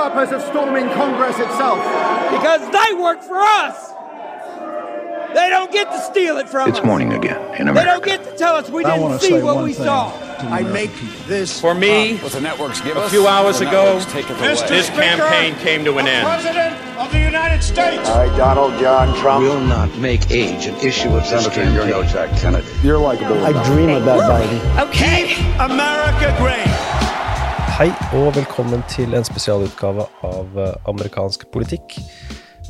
purpose of storming Congress itself? Because they work for us. They don't get to steal it from It's us. morning again in America. They don't get to tell us we I didn't see what we saw. I make this For me, What the networks give a few hours the ago, networks take it away. this campaign came to an end. President of the United States. I, Donald John Trump. will not make age an issue of this Senator, you're no. Jack Kennedy. You're likable. I dream about Biden. Okay. America great. Hei og velkommen til en spesialutgave av eh, amerikansk politikk.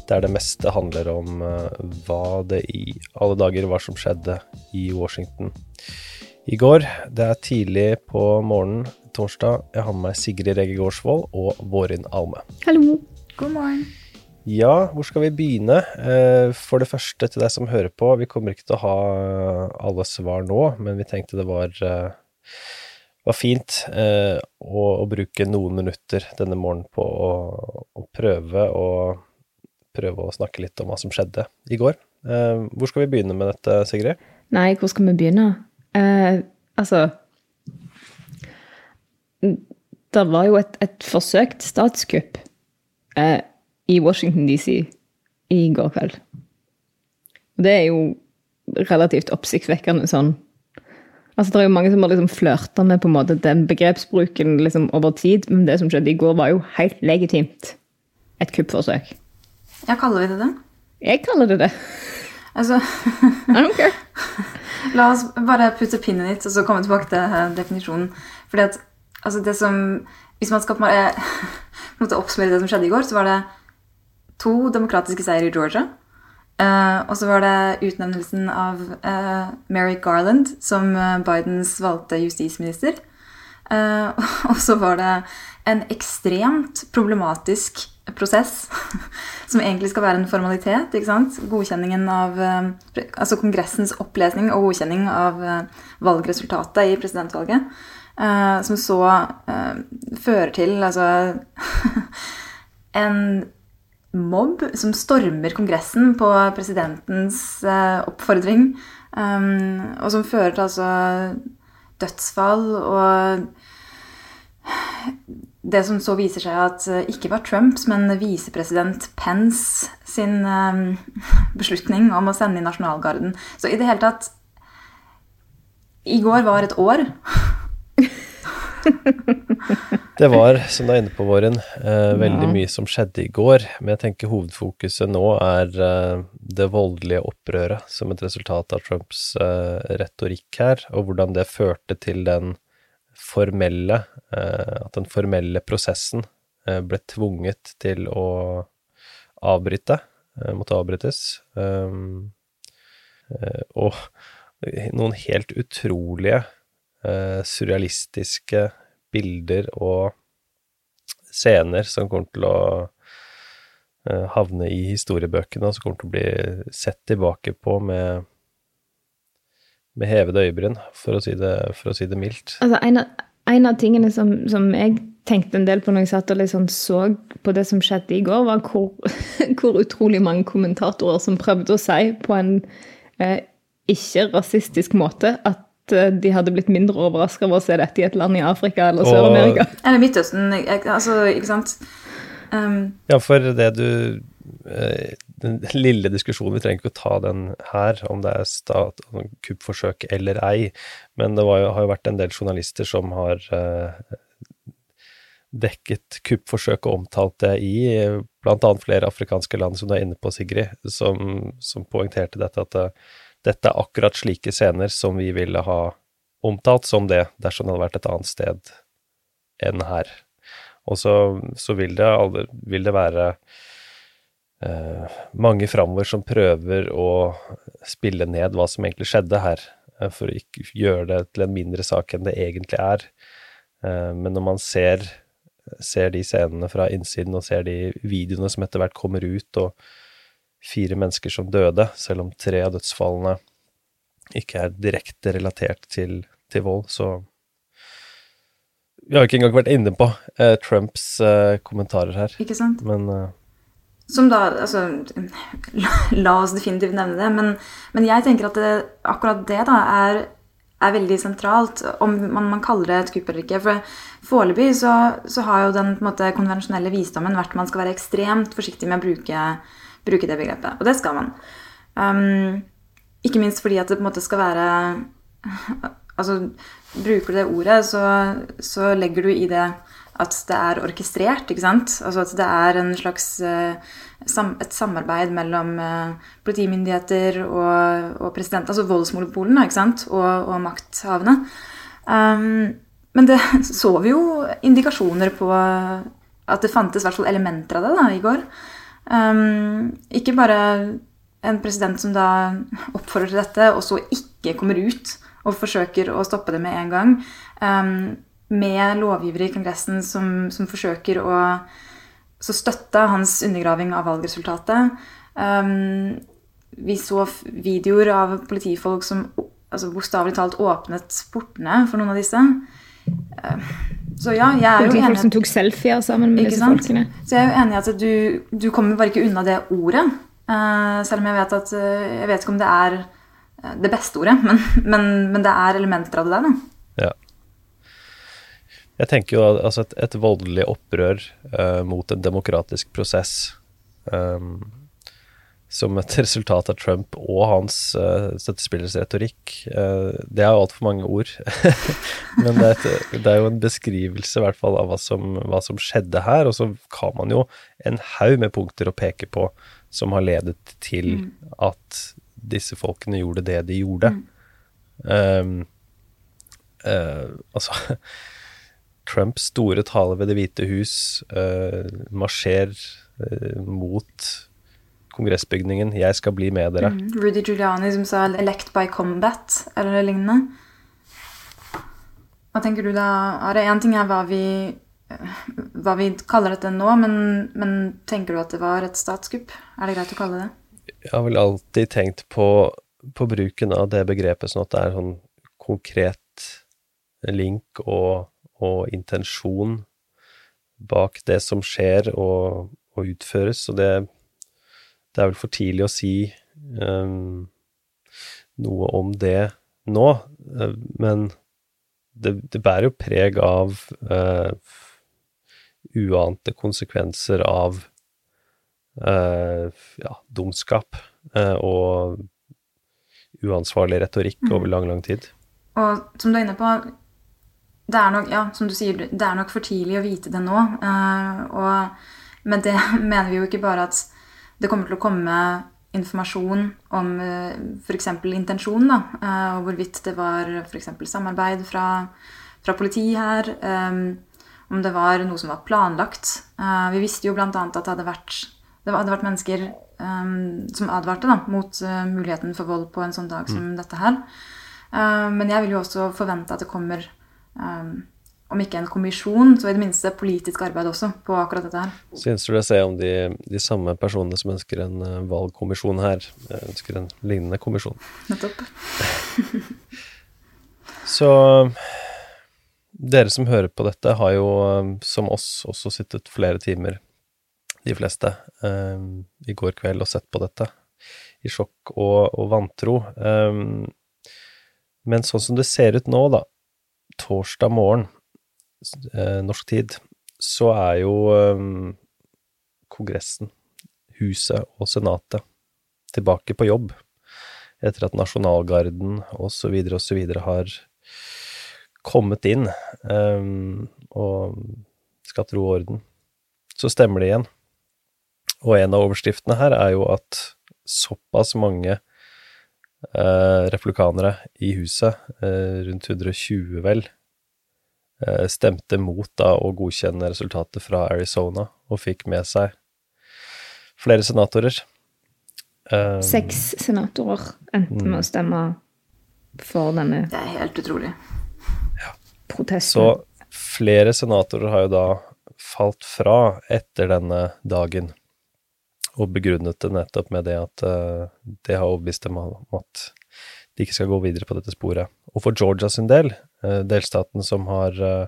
Der det meste handler om eh, hva det i alle dager var som skjedde i Washington i går. Det er tidlig på morgenen torsdag. Jeg har med meg Sigrid Rege Gårdsvold og Vårin Alme. Hallo. God morgen. Ja, hvor skal vi begynne? Eh, For det første til deg som hører på, vi kommer ikke til å ha alle svar nå, men vi tenkte det var, var fint eh, å, å bruke noen minutter denne morgenen på å, å prøve å prøve å snakke litt om hva som skjedde i går. Eh, Hvor skal vi begynne med dette, Sigrid? Nei, hvor skal vi begynne? Eh, altså Det var jo et, et forsøkt statskupp eh, i Washington DC i går kveld. Og det er jo relativt oppsiktsvekkende sånn Altså, Det er jo mange som har liksom flørta med på en måte den begrepsbruken liksom over tid, men det som skjedde i går, var jo helt legitimt et kuppforsøk. Ja, kaller vi det det? Jeg kaller det det. Altså, I don't care. la oss bare putte pinnen hit, og så komme tilbake til definisjonen. Fordi at, altså det som, hvis man skal på en måte oppsummere det som skjedde i går, så var det to demokratiske seier i Georgia. Eh, og så var det utnevnelsen av uh, Merrick Garland som eh, Bidens valgte justisminister. Uh, og så var det en ekstremt problematisk prosess, som egentlig skal være en formalitet. ikke sant? Godkjenningen av eh, Altså Kongressens opplesning og godkjenning av eh, valgresultatet i presidentvalget. eh, som så eh, fører til altså en mobb som stormer Kongressen på presidentens eh, oppfordring. Um, og som fører til altså dødsfall og det som så viser seg at eh, ikke var Trumps, men visepresident Pence sin eh, beslutning om å sende i nasjonalgarden. Så i det hele tatt I går var et år. Det var, som du er inne på, Våren, eh, veldig mye som skjedde i går. Men jeg tenker hovedfokuset nå er eh, det voldelige opprøret som et resultat av Trumps eh, retorikk her, og hvordan det førte til den formelle eh, At den formelle prosessen eh, ble tvunget til å avbryte, eh, måtte avbrytes. Og noen helt utrolige, eh, surrealistiske bilder og scener som kommer til å eh, havne i historiebøkene, og som kommer til å bli sett tilbake på med, med hevede øyebryn, for å si det, for å si det mildt. Altså, en, av, en av tingene som, som jeg tenkte en del på når jeg satt og liksom så på det som skjedde i går, var hvor, hvor utrolig mange kommentatorer som prøvde å si på en eh, ikke-rasistisk måte at de hadde blitt mindre overraska over å se dette i et land i Afrika eller Sør-Amerika. Eller Midtøsten. Altså, ikke sant? Um, Ja, for det du eh, Den lille diskusjonen, vi trenger ikke å ta den her, om det er stat, kuppforsøk eller ei, men det var jo, har jo vært en del journalister som har uh, dekket kuppforsøk og omtalt det i bl.a. flere afrikanske land, som du er inne på, Sigrid, som, som poengterte dette, at eh, dette er akkurat slike scener som vi ville ha omtalt som det, dersom det hadde vært et annet sted enn her. Og så, så vil, det aldri, vil det være eh, mange framover som prøver å spille ned hva som egentlig skjedde her, eh, for å ikke gjøre det til en mindre sak enn det egentlig er. Eh, men når man ser, ser de scenene fra innsiden og ser de videoene som etter hvert kommer ut, og fire mennesker som døde, selv om tre av dødsfallene ikke er direkte relatert til, til vold, så Vi har ikke engang vært inne på eh, Trumps eh, kommentarer her, ikke sant? men eh, Som da Altså, la, la oss definitivt nevne det, men, men jeg tenker at det, akkurat det da er er veldig sentralt, om man, man kaller det et kupp eller ikke. For foreløpig så, så har jo den måte, konvensjonelle visdommen vært at man skal være ekstremt forsiktig med å bruke, bruke det begrepet. Og det skal man. Um, ikke minst fordi at det på en måte skal være Altså, bruker du det ordet, så, så legger du i det at det er orkestrert, ikke sant? Altså at det er en slags uh, et samarbeid mellom uh, politimyndigheter og, og president, altså voldsmonopolene, ikke sant? Og, og makthavende. Um, men det så vi jo indikasjoner på at det fantes hvert fall elementer av det da, i går. Um, ikke bare en president som da oppfordrer til dette, og så ikke kommer ut og forsøker å stoppe det med en gang. Um, med lovgivere i Kongressen som, som forsøker å støtte hans undergraving av valgresultatet. Um, vi så videoer av politifolk som altså bokstavelig talt åpnet portene for noen av disse. Uh, så ja, jeg er jo enig Folk som tok selfier sammen med disse sant? folkene. Så jeg er jo enig i at du, du kommer bare ikke unna det ordet. Uh, selv om jeg vet at uh, Jeg vet ikke om det er det beste ordet, men, men, men det er elementer av det der, da. Ja. Jeg tenker jo at altså et, et voldelig opprør uh, mot en demokratisk prosess um, som et resultat av Trump og hans uh, støttespillers retorikk, uh, det er jo altfor mange ord. Men det er, et, det er, jo en beskrivelse i hvert fall av hva som, hva som skjedde her, og så har man jo en haug med punkter å peke på som har ledet til mm. at disse folkene gjorde det de gjorde. Mm. Um, uh, altså Trumps store tale ved Det hvite hus, uh, marsjer mot kongressbygningen 'Jeg skal bli med dere'. Mm. Rudy Giuliani som sa 'elect by combat' eller det lignende. Hva tenker du da, Are? Én ting er hva vi, hva vi kaller dette nå, men, men, tenker du at det var et statskupp? Er det greit å kalle det? Jeg har vel alltid tenkt på, på bruken av det begrepet sånn at det er sånn konkret link og og intensjon bak det som skjer og, og utføres. Og det, det, er vel for tidlig å si um, noe om det nå, uh, men det, det, bærer jo preg av uh, uante konsekvenser av uh, ja, dumskap og uansvarlig retorikk over lang, lang tid. Og som du er inne på, det er nok, ja, som du sier, det er nok for tidlig å vite det nå. Og med det mener vi jo ikke bare at det kommer til å komme informasjon om uh, f.eks. intensjon, da, uh, og hvorvidt det var f.eks. samarbeid fra, fra politi her, um, om det var noe som var planlagt. Vi visste jo bl.a. at det hadde vært, det hadde vært mennesker som advarte da, mot muligheten for vold på en sånn dag som mm. dette her. Men jeg vil jo også forvente at det kommer om ikke en kommisjon, så i det minste politisk arbeid også på akkurat dette her. Synes du det å se om de, de, samme personene som ønsker en uh, valgkommisjon her, eh, ønsker en lignende kommisjon. Nettopp. så dere som hører på dette, har jo uh, som oss også sittet flere timer, de fleste, um, i går kveld og sett på dette i sjokk og, og vantro. Um, men sånn som det ser ut nå, da, torsdag morgen, eh, norsk tid, så er jo eh, Kongressen, Huset og Senatet tilbake på jobb etter at nasjonalgarden osv. osv. har kommet inn um, og skal tro orden. Så stemmer det igjen. Og en av overskriftene her er jo at såpass mange eh, replikanere i huset, eh, rundt 120 vel, eh, stemte mot da å godkjenne resultatet fra Arizona, og fikk med seg flere senatorer. Um, Seks senatorer endte med å stemme for denne Det er helt utrolig. Ja. Protesten. Så flere senatorer har jo da falt fra etter denne dagen og begrunnet det nettopp med det at uh, det har overbevist dem om at de ikke skal gå videre på dette sporet. Og for Georgia sin del, delstaten som har uh,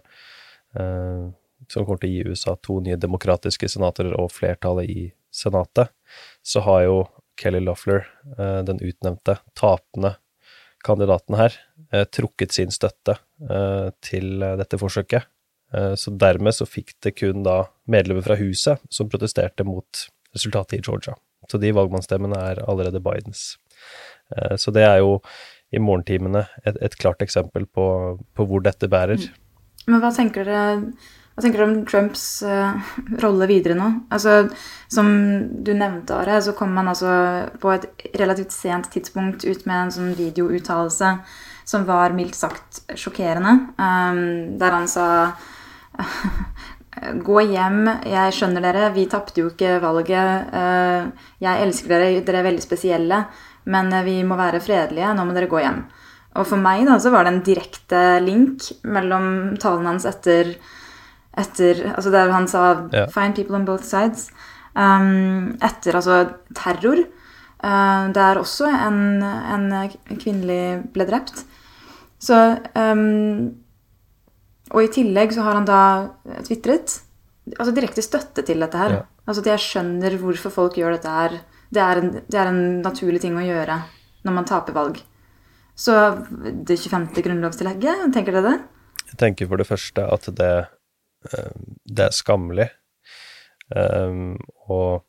som kommer til å gi USA to nye demokratiske senatorer og flertallet i Senatet, så har jo Kelly Loeffler, den utnevnte, tapende kandidaten her eh, trukket sin støtte eh, til eh, dette forsøket. Eh, så dermed så fikk det kun da medlemmer fra huset som protesterte mot resultatet i Georgia. Så de valgmannsstemmene er allerede Bidens. Eh, så det er jo i morgentimene et, et klart eksempel på, på hvor dette bærer. Men hva tenker dere, hva tenker dere om Trumps uh, rolle videre nå? Altså, som du nevnte, Are, så kom han altså på et relativt sent tidspunkt ut med en sånn videouttalelse som var mildt sagt sjokkerende, um, der han sa Gå hjem, jeg skjønner dere, vi tapte jo ikke valget. eh, Jeg elsker dere, dere er veldig spesielle, men eh, vi må være fredelige, nå må dere gå hjem. Og for meg da, så var det en direkte link mellom talen hans etter, etter altså Der han sa Ja. 'find people on both sides'. Um, etter altså terror, uh, der også en, en kvinnelig ble drept. Så um, Og i tillegg så har han da tvitret altså direkte støtte til dette her. Ja. Altså at jeg skjønner hvorfor folk gjør dette her. Det er, en, det er en naturlig ting å gjøre når man taper valg. Så det 25. grunnlovstillegget, tenker dere det? Jeg tenker for det første at det, eh, det er skammelig. Um, og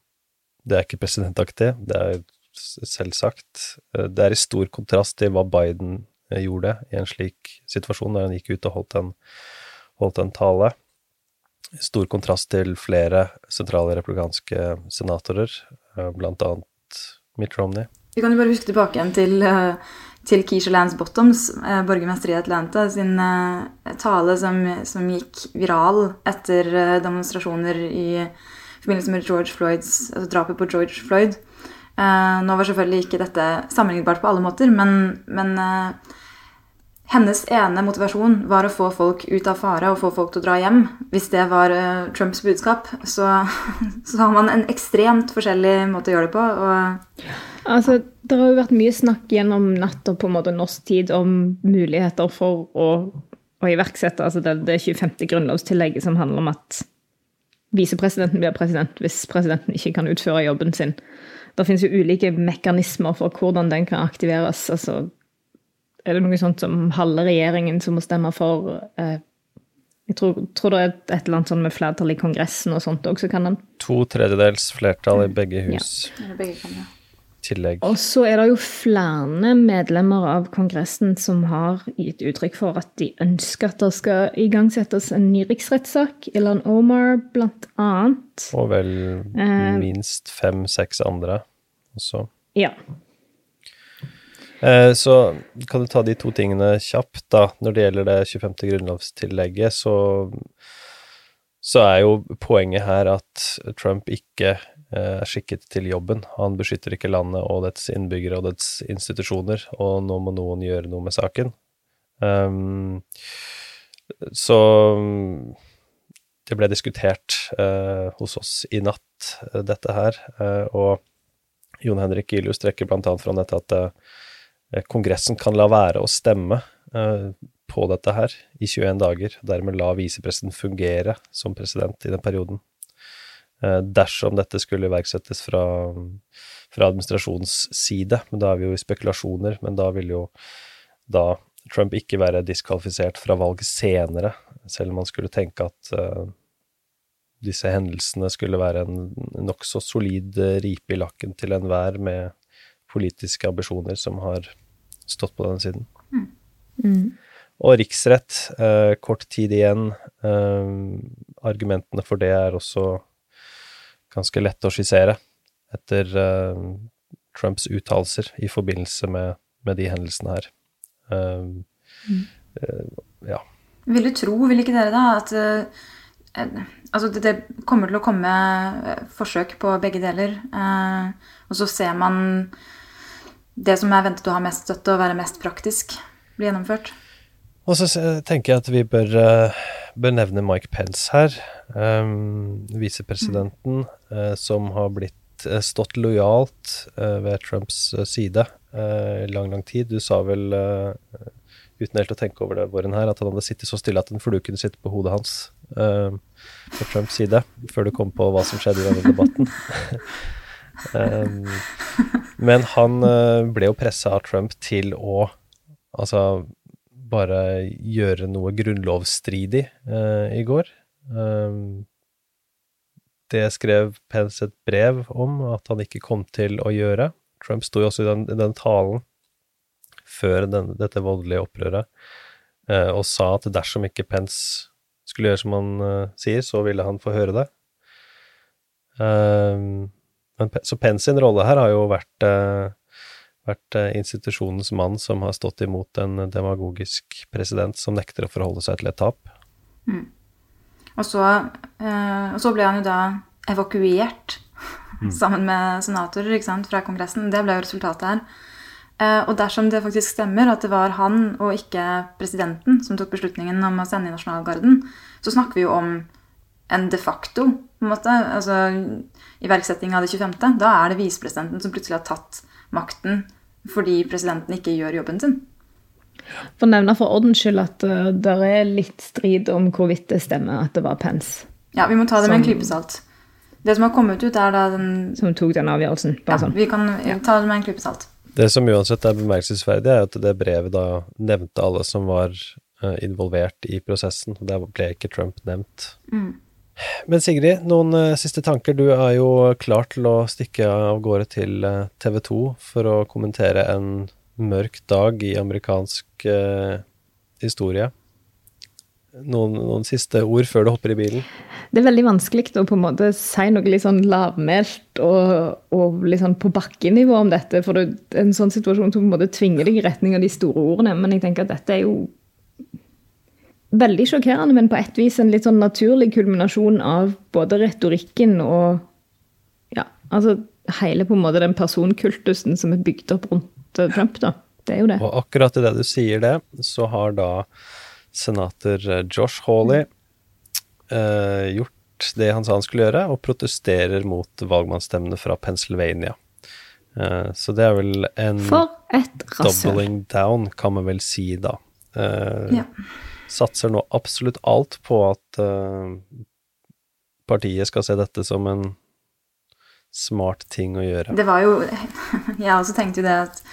det er ikke presidentaktig, det er selvsagt. Eh, Det er i stor kontrast til hva Biden gjorde i en slik situasjon, da han gikk ut og holdt en, holdt en tale. I stor kontrast til flere sentrale republikanske senatorer, blant annet Mitt Romney. Vi kan jo bare huske tilbake igjen til, eh, til Keisha Lance Bottoms, eh, borgermester i Atlanta, sin eh, tale som, som gikk viral etter eh, demonstrasjoner i forbindelse med George Floyds, altså drapet på George Floyd. Eh, Nå var selvfølgelig ikke dette sammenlignbart på alle måter, men, men eh, hennes ene motivasjon var å få folk ut av fare og få folk til å dra hjem. Hvis det var eh, Trumps budskap, så, så har man en ekstremt forskjellig måte å gjøre det på. og Altså, det har jo vært mye snakk gjennom natt og på en måte norsk tid om muligheter for å, å iverksette altså det, det 25. grunnlovstillegget som handler om at visepresidenten blir president hvis presidenten ikke kan utføre jobben sin. Det finnes jo ulike mekanismer for hvordan den kan aktiveres. altså er det noe sånt som halve regjeringen som må stemme for eh, Jeg tror, tror det er et, et eller annet sånn med flertall i Kongressen og sånt òg, så kan den To tredjedels flertall i begge Ja. hus. Eller begge kan, ja. Tillegg. Og så er det jo flere medlemmer av Kongressen som har gitt uttrykk for at de ønsker at det skal igangsettes en ny riksrettssak. Ilan Omar blant annet. Og vel Eh. minst fem-seks andre også. Ja. Eh, Så kan du ta de to tingene kjapt, da. Når det gjelder det 25. grunnlovstillegget, så, så er jo poenget her at Trump ikke eh, er skikket til jobben. Han beskytter ikke landet og dets innbyggere og dets institusjoner, og nå må noen gjøre noe med saken. Um, så det ble diskutert uh, hos oss i natt, uh, dette her, Uh, og Jon Henrik Ilius trekker annet fram dette at Kongressen kan la være å stemme eh, på dette her i 21 dager, dermed la visepresidenten fungere som president i den perioden. Eh, dersom dette skulle iverksettes fra, fra administrasjonens side, men da er vi jo i spekulasjoner, men da vil jo da Trump ikke være diskvalifisert fra valget senere, selv om man skulle tenke at uh, disse hendelsene skulle være en nokså solid eh, ripe i lakken til enhver med politiske ambisjoner som har stått på den siden. Og riksrett, eh, kort tid igjen. Eh, argumentene for det er også ganske lette å skissere etter eh, Trumps uttalelser i forbindelse med, med de hendelsene her. Eh, eh, ja. Vil du tro, vil ikke dere da, at eh, altså det, kommer til å komme forsøk på begge deler, eh, og så ser man det som er ventet å ha mest støtte og være mest praktisk, bli gjennomført? Og så tenker jeg at vi bør, eh, bør nevne Mike Pence her, um, visepresidenten, eh, som har blitt eh, stått lojalt uh, ved Trumps side i i lang, lang tid. Du sa vel, uh, uten helt å tenke over det, Våren, her, at han hadde sittet så stille at en flue kunne sitte på hodet hans på Trumps side, før du kom på hva som skjedde i denne debatten. Um, men han eh, ble jo pressa av Trump til å altså bare gjøre noe grunnlovsstridig uh, i går. Um, det skrev Pence et brev om at han ikke kom til å gjøre. Trump sto jo også i den, den talen før den, dette voldelige opprøret uh, og sa at dersom ikke Pence skulle gjøre som han uh, sier, så ville han få høre det. Um, men, så Pence sin rolle her har jo vært, eh, vært eh, institusjonens mann som har stått imot en demagogisk president som nekter å forholde seg til et tap. Og så, eh, og så ble han jo da evakuert sammen med senatorer sant, fra Kongressen. Det ble jo resultatet her. Og dersom det faktisk stemmer at det var han og ikke presidenten som tok beslutningen om å sende i nasjonalgarden, så snakker vi jo om en de facto på en måte, altså iverksetting av det 25. Da er det visepresidenten som plutselig har tatt makten fordi presidenten ikke gjør jobben sin. For å nevne for ordens skyld at uh, det er litt strid om hvorvidt det stemmer at det var Pence Ja, vi må ta det med en klype salt. Det som har kommet ut, er da den som tok den avgjørelsen. Ja, sånn. vi kan ta det med en klype salt. Det som uansett er bemerkelsesverdig, er at det brevet da nevnte alle som var eh, involvert i prosessen. og Der ble ikke Trump nevnt. Men Sigrid, noen uh, siste tanker? Du er jo klar til å stikke av gårde til uh, TV 2 for å kommentere en mørk dag i amerikansk uh, historie. Noen, noen siste ord før du hopper i bilen? Det er veldig vanskelig å på en måte si noe litt sånn lavmælt og, og litt sånn på bakkenivå om dette. For det en sånn situasjon som på en måte tvinger deg i retning av de store ordene. Men jeg tenker at dette er jo veldig sjokkerende, men på et vis en litt sånn naturlig kulminasjon av både retorikken og ja, altså hele på en måte den personkultusen som er bygd opp rundt eh, Trump, da. Det er jo det. Og akkurat i det du sier det, så har da senator eh, Josh Hawley eh, gjort det han sa han skulle gjøre, og protesterer mot valgmannsstemmene fra Pennsylvania. Eh, så det er vel en For et rasshøl. doubling down, kan man vel si da. Eh, Ja. Satser nå absolutt alt på at uh, partiet skal se dette som en smart ting å gjøre. Det var jo Jeg også tenkte jo det at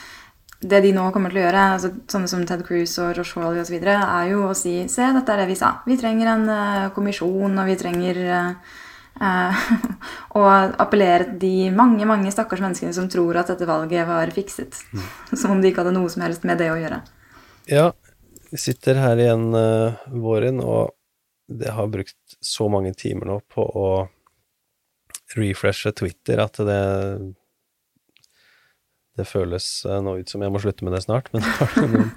det de nå kommer til å gjøre, altså sånne som Ted Cruz og Josh Hawley osv., er jo å si Se, dette er det vi sa. Vi trenger en uh, kommisjon, og vi trenger uh, å appellere til de mange, mange stakkars menneskene som tror at dette valget var fikset. Som om de ikke hadde noe som helst med det å gjøre. Ja, sitter her igjen uh, våren, og det har brukt så mange timer nå på å refreshe Twitter at det det føles eh, nå ut som jeg må slutte med det snart, men har du noen,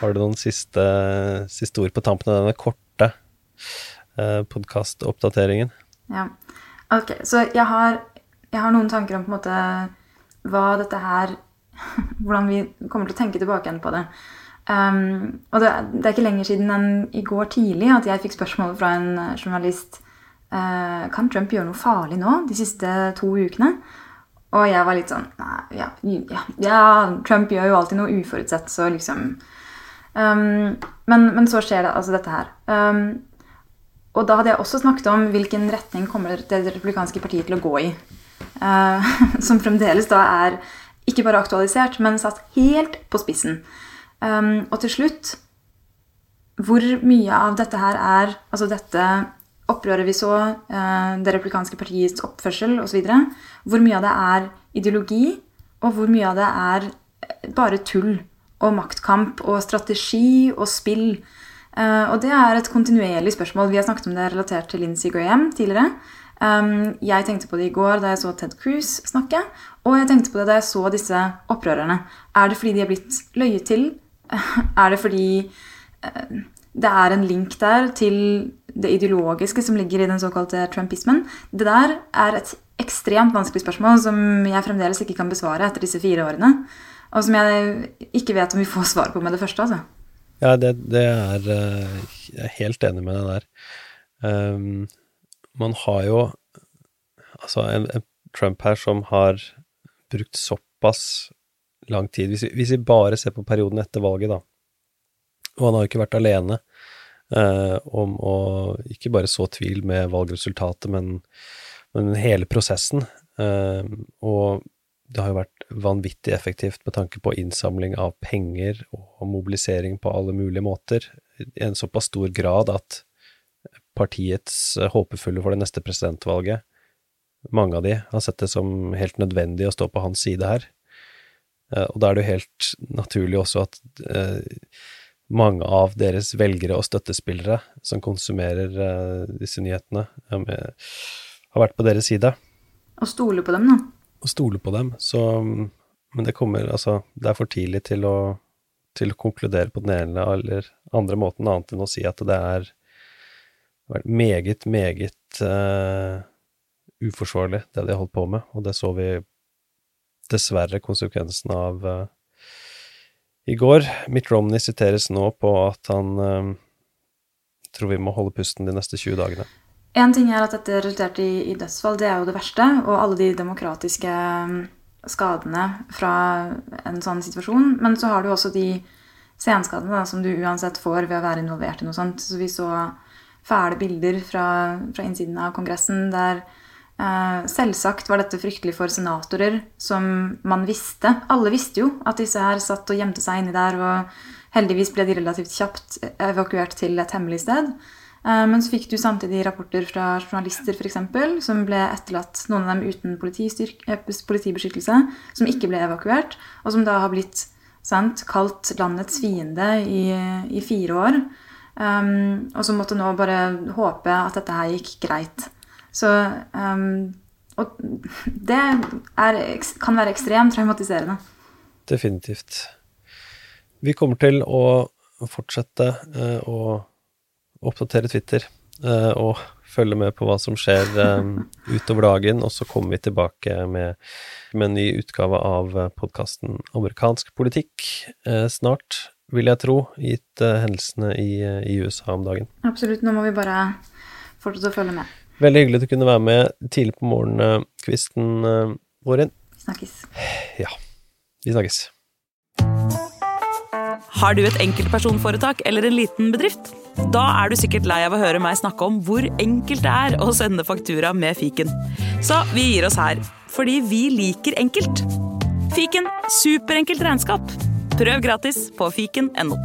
har du noen siste, siste ord på tampen av denne korte uh, podkastoppdateringen? Ja. Ok, så jeg har, jeg har noen tanker om på en måte hva dette her Hvordan vi kommer til å tenke tilbake igjen på det. Um, og det, det er ikke lenger siden enn i går tidlig at jeg fikk spørsmål fra en eh, journalist uh, Kan Trump gjøre noe farlig nå de siste to ukene. Og jeg var litt sånn Nei, ja, ja, ja Trump gjør jo alltid noe uforutsett, så liksom um, men, men så skjer det altså dette her. Um, og da hadde jeg også snakket om hvilken retning kommer det republikanske partiet til å gå i. Uh, som fremdeles da er ikke bare aktualisert, men satt helt på spissen. Um, og til slutt Hvor mye av dette her er Altså dette opprøret vi så, uh, det republikanske partiets oppførsel osv. Hvor mye av det er ideologi, og hvor mye av det er eh, bare tull og maktkamp og strategi og spill. Uh, og det er et kontinuerlig spørsmål. Vi har snakket om det relatert til Lindsey Graham tidligere. Um, jeg tenkte på det i går da jeg så Ted Cruz snakke, og jeg tenkte på det da jeg så disse opprørerne. Er det fordi de er blitt løyet til? Er det fordi eh, det er en link der til det ideologiske som ligger i den såkalte trumpismen? Det der er et ekstremt vanskelig spørsmål som jeg fremdeles ikke kan besvare etter disse fire årene. Og som jeg ikke vet om vi får svar på med det første. altså. Ja, det, det er eh, Jeg er helt enig med deg der. Um, man har jo altså en, en Trump her som har brukt såpass lang tid hvis vi, hvis vi bare ser på perioden etter valget, da, og han har jo ikke vært alene eh, om å ikke bare så tvil med valgresultatet, men, men hele prosessen. Eh, og det har jo vært vanvittig effektivt med tanke på innsamling av penger og mobilisering på alle mulige måter, i en såpass stor grad at partiets håpefulle for det neste presidentvalget, mange av de, har sett det som helt nødvendig å stå på hans side her. Eh, og da er det jo helt naturlig også at eh, mange av deres velgere og støttespillere som konsumerer eh, disse nyhetene, har vært på deres side. Og stole på dem, da. Og stole på dem. Så Men det kommer Altså, det er for tidlig til å, til å konkludere på den ene eller andre måten, annet enn å si at det er meget, meget uh, uforsvarlig, det de har holdt på med. Og det så vi dessverre konsekvensen av uh, i går. Mitt Romney siteres nå på at han uh, tror vi må holde pusten de neste 20 dagene. En ting er at dette resulterte i, i, dødsfall, det er jo det verste. Og alle de demokratiske mm, skadene fra en sånn situasjon. Men så har du også de senskadene som du uansett får ved å være involvert i noe sånt. Så vi så fæle bilder fra, fra innsiden av Kongressen der Eh, selvsagt var dette fryktelig for senatorer, som man visste. Alle visste jo at disse her satt og gjemte seg inni der, og heldigvis ble de relativt kjapt evakuert til et hemmelig sted. Eh, men så fikk du samtidig rapporter fra journalister eksempel, som ble etterlatt, noen av dem uten eh, politibeskyttelse, som ikke ble evakuert, og som da har blitt sant, kalt landets fiende i, i fire år. Um, og som måtte nå bare håpe at dette her gikk greit. Så um, Og det er, kan være ekstremt traumatiserende. Definitivt. Vi kommer til å fortsette eh, å oppdatere Twitter eh, og følge med på hva som skjer eh, utover dagen, og så kommer vi tilbake med, med en ny utgave av podkasten Amerikansk politikk uh, snart, vil jeg tro, gitt hendelsene i, i USA om dagen. Absolutt. Nå må vi bare fortsette å følge med. Veldig hyggelig at du kunne være med tidlig på morgenkvisten Vårin. Vi Snakkes. Ja. Vi snakkes. Har du et enkeltpersonforetak eller en liten bedrift? Da er du sikkert lei av å høre meg snakke om hvor enkelt det er å sende faktura med fiken. Så vi gir oss her, fordi vi liker enkelt. Fiken superenkelt regnskap. Prøv gratis på fiken.no.